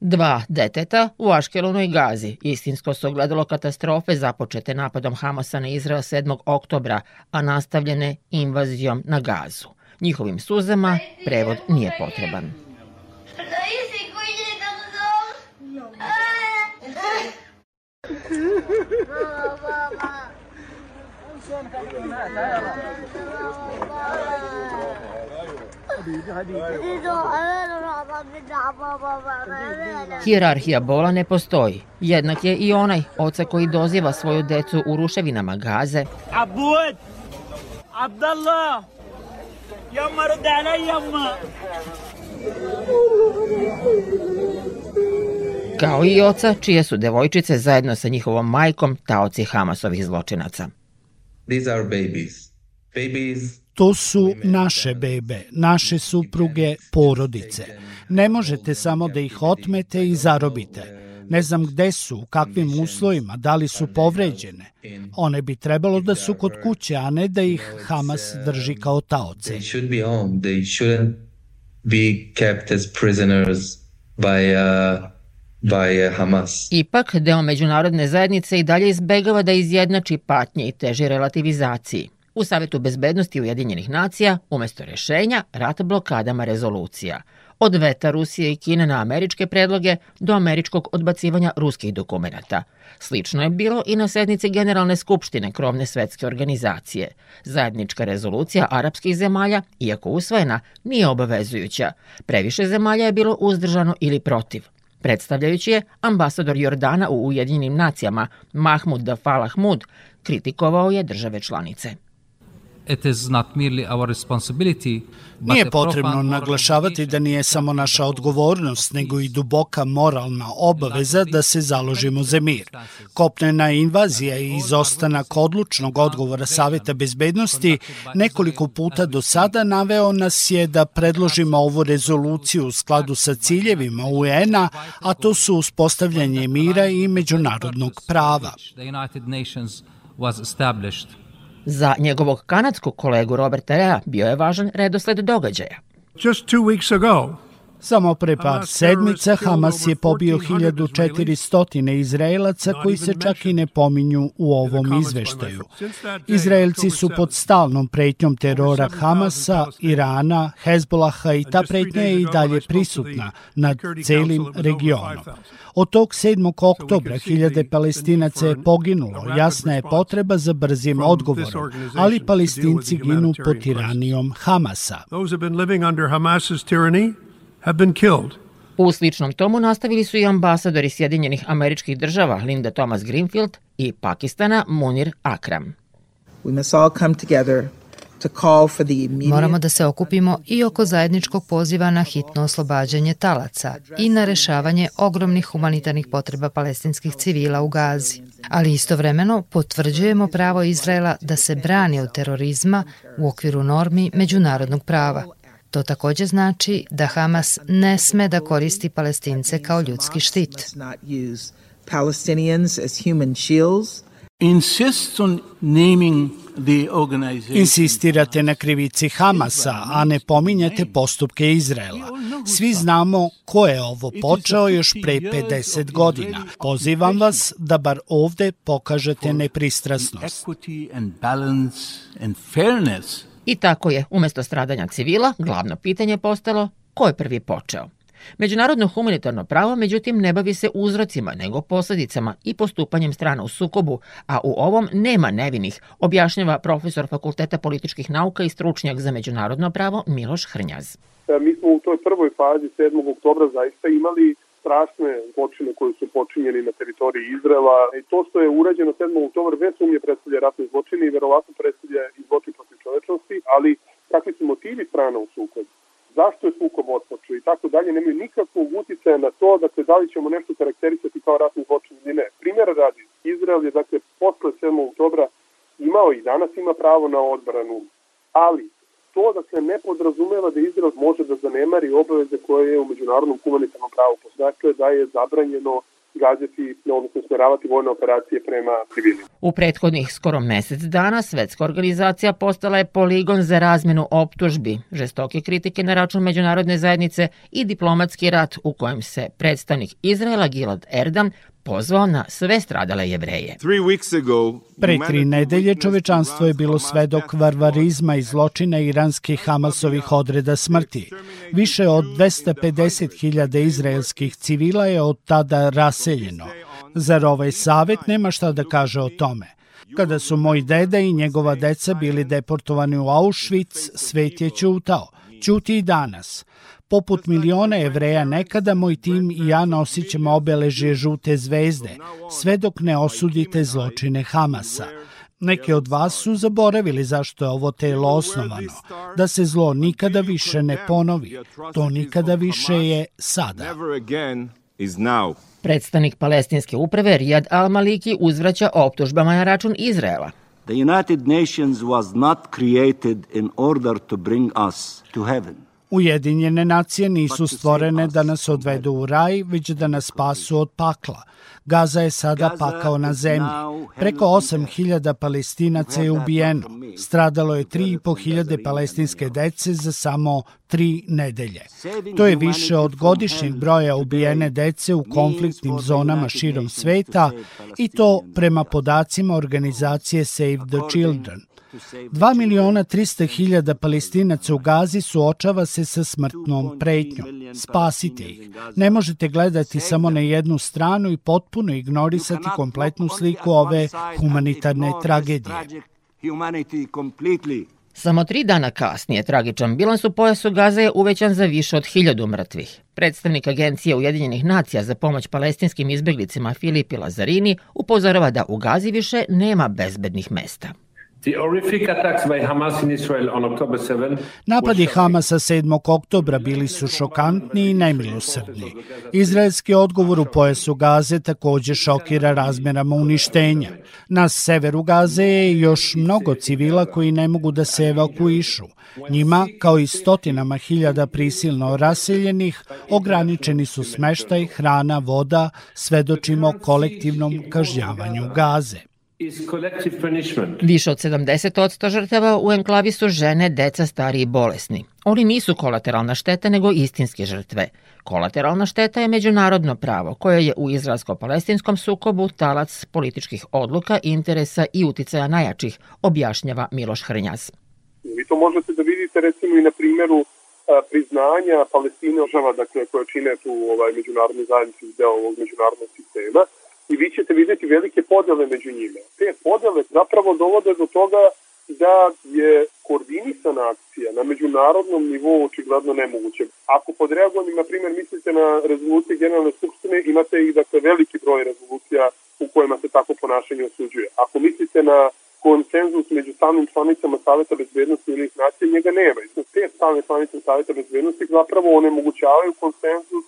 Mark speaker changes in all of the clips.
Speaker 1: Dva deteta u Aškelonu i Gazi istinsko su ogledalo katastrofe započete napadom Hamasa na Izrael 7. oktobra, a nastavljene invazijom na Gazu. Njihovim suzama prevod nije potreban. Hijerarhija bola ne postoji. Jednak je i onaj oca koji doziva svoju decu u ruševinama gaze. Abud! Abdallah! Jamma rodana jamma! Kao i oca, čije su devojčice zajedno sa njihovom majkom taoci Hamasovih zločinaca.
Speaker 2: These are babies. Babies
Speaker 3: To su naše bebe, naše supruge, porodice. Ne možete samo da ih otmete i zarobite. Ne znam gde su, u kakvim uslovima, da li su povređene. One bi trebalo da su kod kuće, a ne da ih Hamas drži kao taoce.
Speaker 2: They should be home. They shouldn't be kept as prisoners by uh, by uh, Hamas.
Speaker 1: Ipak, deo međunarodne zajednice i dalje izbegava da izjednači patnje i teži relativizaciji. U Savetu bezbednosti Ujedinjenih nacija, umesto rešenja, rat blokadama rezolucija. Od veta Rusije i Kine na američke predloge do američkog odbacivanja ruskih dokumenta. Slično je bilo i na sednici Generalne skupštine krovne svetske organizacije. Zajednička rezolucija arapskih zemalja, iako usvojena, nije obavezujuća. Previše zemalja je bilo uzdržano ili protiv. Predstavljajući je, ambasador Jordana u Ujedinjenim nacijama Mahmud Dafal Ahmud kritikovao je države članice.
Speaker 4: It is not merely our responsibility,
Speaker 3: Nije potrebno naglašavati da nije samo naša odgovornost, nego i duboka moralna obaveza da se založimo za mir. Kopnena invazija i izostanak odlučnog odgovora Saveta bezbednosti nekoliko puta do sada naveo nas je da predložimo ovu rezoluciju u skladu sa ciljevima UN-a, a to su uspostavljanje mira i međunarodnog prava.
Speaker 4: The United Nations was established.
Speaker 1: Za njegovog kanadskog kolegu Roberta Rea bio je važan redosled događaja.
Speaker 5: Just two weeks ago,
Speaker 3: Samo pre par sedmica Hamas je pobio 1400 Izraelaca koji se čak i ne pominju u ovom izveštaju. Izraelci su pod stalnom pretnjom terora Hamasa, Irana, Hezbolaha i ta pretnja je i dalje prisutna nad celim regionom. Od tog 7. oktobra hiljade palestinaca je poginulo, jasna je potreba za brzim odgovorom, ali palestinci ginu pod tiranijom Hamasa.
Speaker 5: those have been living under Hamas's tyranny have been killed.
Speaker 1: U sličnom tomu nastavili su i ambasadori Sjedinjenih američkih država Linda Thomas Greenfield i Pakistana Munir Akram.
Speaker 6: We must all come together to call for the immediate
Speaker 7: Moramo da se okupimo i oko zajedničkog poziva na hitno oslobađanje talaca i na rešavanje ogromnih humanitarnih potreba palestinskih civila u Gazi. Ali istovremeno potvrđujemo pravo Izraela da se brani od terorizma u okviru normi međunarodnog prava. To takođe znači da Hamas ne sme da koristi palestince kao ljudski štit.
Speaker 6: must not use Palestinians as human shields.
Speaker 8: insists on naming the organization.
Speaker 3: Insistirate na krivici Hamasa, a ne pominjate postupke Izraela. Svi znamo ko je ovo počeo još pre 50 godina. Pozivam vas da bar ovde pokažete nepristrasnost.
Speaker 1: I tako je, umesto stradanja civila, glavno pitanje postalo ko je prvi počeo. Međunarodno humanitarno pravo, međutim, ne bavi se uzrocima, nego posledicama i postupanjem strana u sukobu, a u ovom nema nevinih, objašnjava profesor Fakulteta političkih nauka i stručnjak za međunarodno pravo Miloš Hrnjaz.
Speaker 9: E, Mi smo u toj prvoj fazi 7. oktobra zaista imali strašne zločine koji su počinjeni na teritoriji Izrela i to što je urađeno 7. oktobra bez sumnje predstavlja ratne zločine i verovatno predstavlja i zločin protiv čovečnosti, ali kakvi su motivi strana u sukobu? zašto je sukob otpočeo i tako dalje, nemaju nikakvog uticaja na to dakle, da li ćemo nešto karakterisati kao ratni zločin ili ne. Primjera radi, Izrael je dakle posle 7. oktobra imao i danas ima pravo na odbranu, ali to dakle ne podrazumeva da Izrael može da zanemari obaveze koje je u međunarodnom humanitarnom pravu. Dakle, da je zabranjeno gađati, odnosno smeravati vojne operacije prema civilima.
Speaker 1: U prethodnih skoro mesec dana svetska organizacija postala je poligon za razmenu optužbi, žestoke kritike na račun međunarodne zajednice i diplomatski rat u kojem se predstavnik Izraela Gilad Erdam pozvao na sve stradale jevreje.
Speaker 3: Pre tri nedelje čovečanstvo je bilo svedok varvarizma i zločina iranskih Hamasovih odreda smrti. Više od 250.000 izraelskih civila je od tada raseljeno. Zar ovaj savet nema šta da kaže o tome? Kada su moj deda i njegova deca bili deportovani u Auschwitz, svet je ćutao. Ćuti i danas. Poput miliona jevreja nekada moj tim i ja nosit ćemo obeležje žute zvezde, sve dok ne osudite zločine Hamasa. Neki od vas su zaboravili zašto je ovo telo osnovano, da se zlo nikada više ne ponovi. To nikada više je sada.
Speaker 1: Predstavnik palestinske uprave Riyad al-Maliki uzvraća optužbama na račun Izraela.
Speaker 10: The United Nations was not created in order to bring us to heaven.
Speaker 3: Ujedinjene nacije nisu stvorene da nas odvedu u raj, već da nas spasu od pakla. Gaza je sada pakao na zemlji. Preko 8000 palestinaca je ubijeno. Stradalo je 3.500 palestinske dece za samo tri nedelje. To je više od godišnjeg broja ubijene dece u konfliktnim zonama širom sveta i to prema podacima organizacije Save the Children. 2 miliona 300 hiljada palestinaca u Gazi suočava se sa smrtnom pretnjom. Spasite ih. Ne možete gledati samo na jednu stranu i potpuno ignorisati kompletnu sliku ove humanitarne tragedije.
Speaker 1: Samo tri dana kasnije tragičan bilans u pojasu Gaza je uvećan za više od hiljadu mrtvih. Predstavnik Agencije Ujedinjenih nacija za pomoć palestinskim izbeglicima Filipi Lazarini upozorava da u Gazi više nema bezbednih mesta.
Speaker 3: Napadi Hamasa 7. oktobra bili su šokantni i nemilosrdni. Izraelski odgovor u pojasu Gaze takođe šokira razmerama uništenja. Na severu Gaze je još mnogo civila koji ne mogu da se evakuišu. Njima, kao i stotinama hiljada prisilno raseljenih, ograničeni su smeštaj, hrana, voda, svedočimo kolektivnom kažnjavanju Gaze.
Speaker 1: Više od 70% žrtava u enklavi su žene, deca, stari i bolesni. Oni nisu kolateralna šteta, nego istinske žrtve. Kolateralna šteta je međunarodno pravo, koje je u izraelsko-palestinskom sukobu talac političkih odluka, interesa i uticaja najjačih, objašnjava Miloš Hrnjaz.
Speaker 9: Vi to možete da vidite recimo i na primjeru priznanja Palestine država, dakle, koja čine tu ovaj, međunarodni zajednici deo ovog međunarodnog sistema, i vi ćete videti velike podele među njima. Te podele zapravo dovode do toga da je koordinisana akcija na međunarodnom nivou očigledno nemoguće. Ako pod reagovanjem, na primjer, mislite na rezolucije Generalne skupštine, imate i dakle, veliki broj rezolucija u kojima se tako ponašanje osuđuje. Ako mislite na konsenzus među stalnim članicama Saveta bezbednosti ili nacije, njega nema. Te stalne članice Saveta bezbednosti zapravo onemogućavaju konsenzus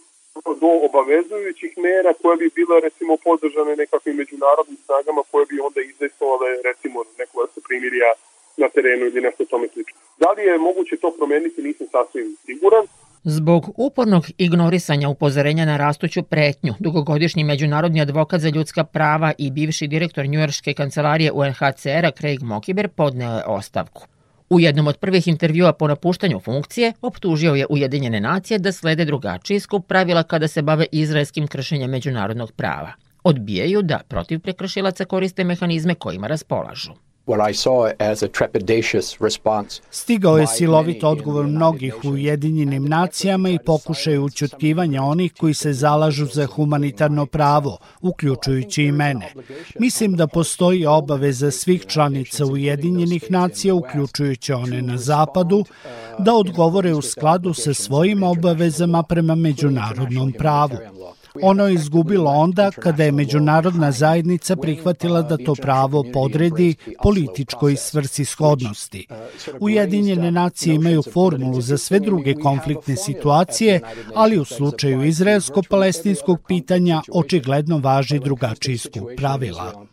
Speaker 9: do obavezujućih mera koje bi bile recimo podržane nekakvim međunarodnim snagama koje bi onda izdejstovale recimo neku vrstu primirja na terenu ili nešto tome slično. Da li je moguće to promeniti, nisam sasvim siguran.
Speaker 1: Zbog upornog ignorisanja upozorenja na rastuću pretnju, dugogodišnji međunarodni advokat za ljudska prava i bivši direktor njujorške kancelarije UNHCR-a Craig Mokiber podneo je ostavku. U jednom od prvih intervjua po napuštanju funkcije optužio je Ujedinjene nacije da slede drugačiji skup pravila kada se bave izraelskim kršenjem međunarodnog prava. Odbijaju da protiv prekršilaca koriste mehanizme kojima raspolažu.
Speaker 3: Stigao je silovit odgovor mnogih u Ujedinjenim nacijama i pokušaj učutkivanja onih koji se zalažu za humanitarno pravo, uključujući i mene. Mislim da postoji obaveza svih članica Ujedinjenih nacija, uključujući one na zapadu, da odgovore u skladu sa svojim obavezama prema međunarodnom pravu. Ono je izgubilo onda kada je međunarodna zajednica prihvatila da to pravo podredi političkoj svrsishodnosti. Ujedinjene nacije imaju formulu za sve druge konfliktne situacije, ali u slučaju izraelsko-palestinskog pitanja očigledno važi drugačiji skup pravila.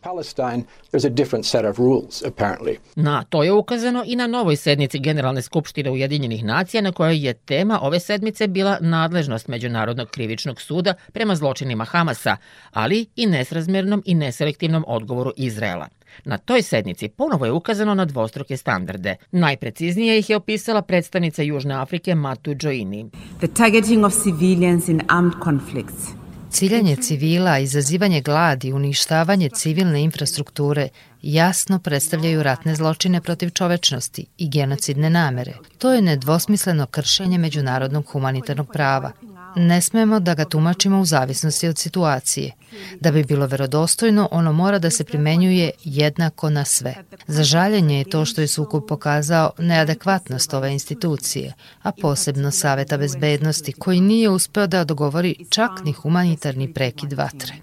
Speaker 1: Na to je ukazano i na novoj sednici Generalne skupštine Ujedinjenih nacija na kojoj je tema ove sedmice bila nadležnost Međunarodnog krivičnog suda prema zločinima Hamasa, ali i nesrazmernom i neselektivnom odgovoru Izraela. Na toj sednici ponovo je ukazano na dvostruke standarde. Najpreciznije ih je opisala predstavnica Južne Afrike Matu Joini.
Speaker 11: The targeting of civilians in armed conflicts
Speaker 7: Ciljanje civila, izazivanje gladi, uništavanje civilne infrastrukture jasno predstavljaju ratne zločine protiv čovečnosti i genocidne namere. To je nedvosmisleno kršenje međunarodnog humanitarnog prava. Ne smemo da ga tumačimo u zavisnosti od situacije. Da bi bilo verodostojno, ono mora da se primenjuje jednako na sve. Za žaljenje je to što je sukup pokazao neadekvatnost ove institucije, a posebno Saveta bezbednosti, koji nije uspeo da dogovori čak ni humanitarni prekid vatre.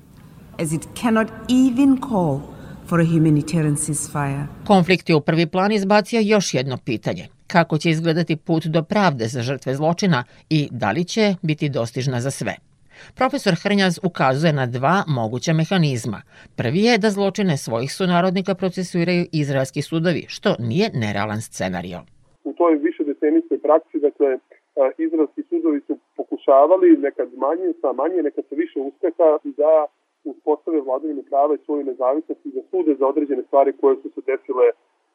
Speaker 11: As it cannot even call for a humanitarian ceasefire.
Speaker 1: Konflikt je u prvi plan izbacio još jedno pitanje kako će izgledati put do pravde za žrtve zločina i da li će biti dostižna za sve. Profesor Hrnjaz ukazuje na dva moguća mehanizma. Prvi je da zločine svojih sunarodnika procesuiraju izraelski sudovi, što nije nerealan scenario.
Speaker 9: U toj više decenijskoj praksi, dakle, izraelski sudovi su pokušavali nekad manje, sa manje, nekad sa više uspeha da uspostave vladavine prava i svoju nezavisnost i da sude za određene stvari koje su se desile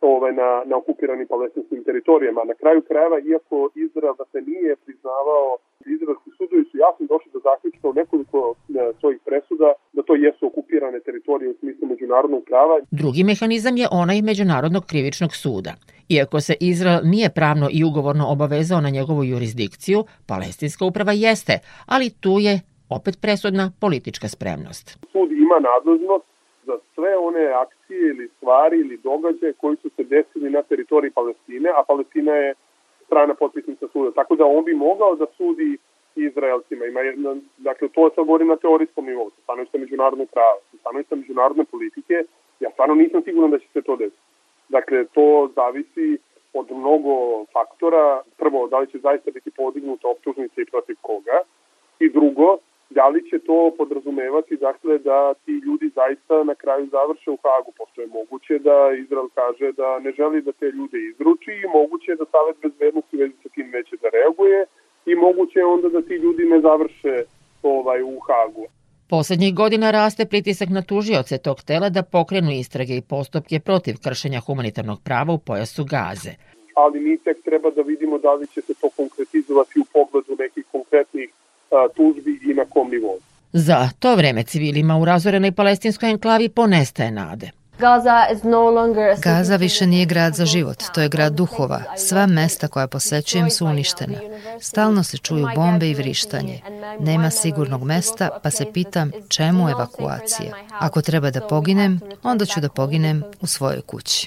Speaker 9: ovaj, na, na okupiranim palestinskim teritorijama. Na kraju krajeva, iako Izrael da se nije priznavao, izraelski sudovi su jasno došli do zaključka u nekoliko ne, svojih presuda da to jesu okupirane teritorije u smislu međunarodnog prava.
Speaker 1: Drugi mehanizam je onaj Međunarodnog krivičnog suda. Iako se Izrael nije pravno i ugovorno obavezao na njegovu jurisdikciju, palestinska uprava jeste, ali tu je opet presudna politička spremnost.
Speaker 9: Sud ima nadležnost za sve one akcije ili stvari ili događaje koji su se desili na teritoriji Palestine, a Palestina je strana potpisnica suda. Tako da on bi mogao da sudi Izraelcima. Ima jedna, dakle, to se govori na teorijskom nivou, sa stanovišta međunarodnog prava, sa stanovišta međunarodne politike. Ja stvarno nisam siguran da će se to desiti. Dakle, to zavisi od mnogo faktora. Prvo, da li će zaista biti podignuta optužnica i protiv koga. I drugo, da li će to podrazumevati dakle da ti ljudi zaista na kraju završe u Hagu, pošto je moguće da Izrael kaže da ne želi da te ljude izruči i moguće je da Savet bezbednosti vezi sa tim neće da reaguje i moguće je onda da ti ljudi ne završe ovaj, u Hagu.
Speaker 1: Poslednjih godina raste pritisak na tužioce tog tela da pokrenu istrage i postupke protiv kršenja humanitarnog prava u pojasu Gaze.
Speaker 9: Ali mi tek treba da vidimo da li će se to konkretizovati u pogledu nekih konkretnih tužbi i na kom nivou.
Speaker 1: Za to vreme civilima u razorenoj palestinskoj enklavi ponestaje nade.
Speaker 7: Gaza više nije grad za život, to je grad duhova. Sva mesta koja posećujem su uništena. Stalno se čuju bombe i vrištanje. Nema sigurnog mesta, pa se pitam čemu evakuacija. Ako treba da poginem, onda ću da poginem u svojoj kući.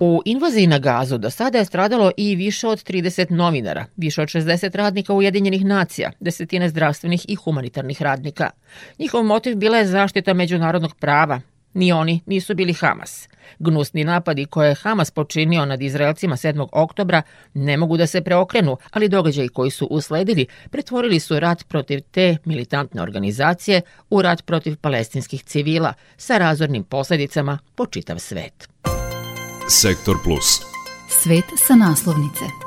Speaker 1: U invaziji na Gazu do sada je stradalo i više od 30 novinara, više od 60 radnika Ujedinjenih nacija, desetine zdravstvenih i humanitarnih radnika. Njihov motiv bila je zaštita međunarodnog prava, Ni oni nisu bili Hamas. Gnusni napadi koje je Hamas počinio nad Izraelcima 7. oktobra ne mogu da se preokrenu, ali događaji koji su usledili pretvorili su rat protiv te militantne organizacije u rat protiv palestinskih civila sa razornim posledicama po čitav svet.
Speaker 12: Sektor Plus.
Speaker 13: Svet sa naslovnice.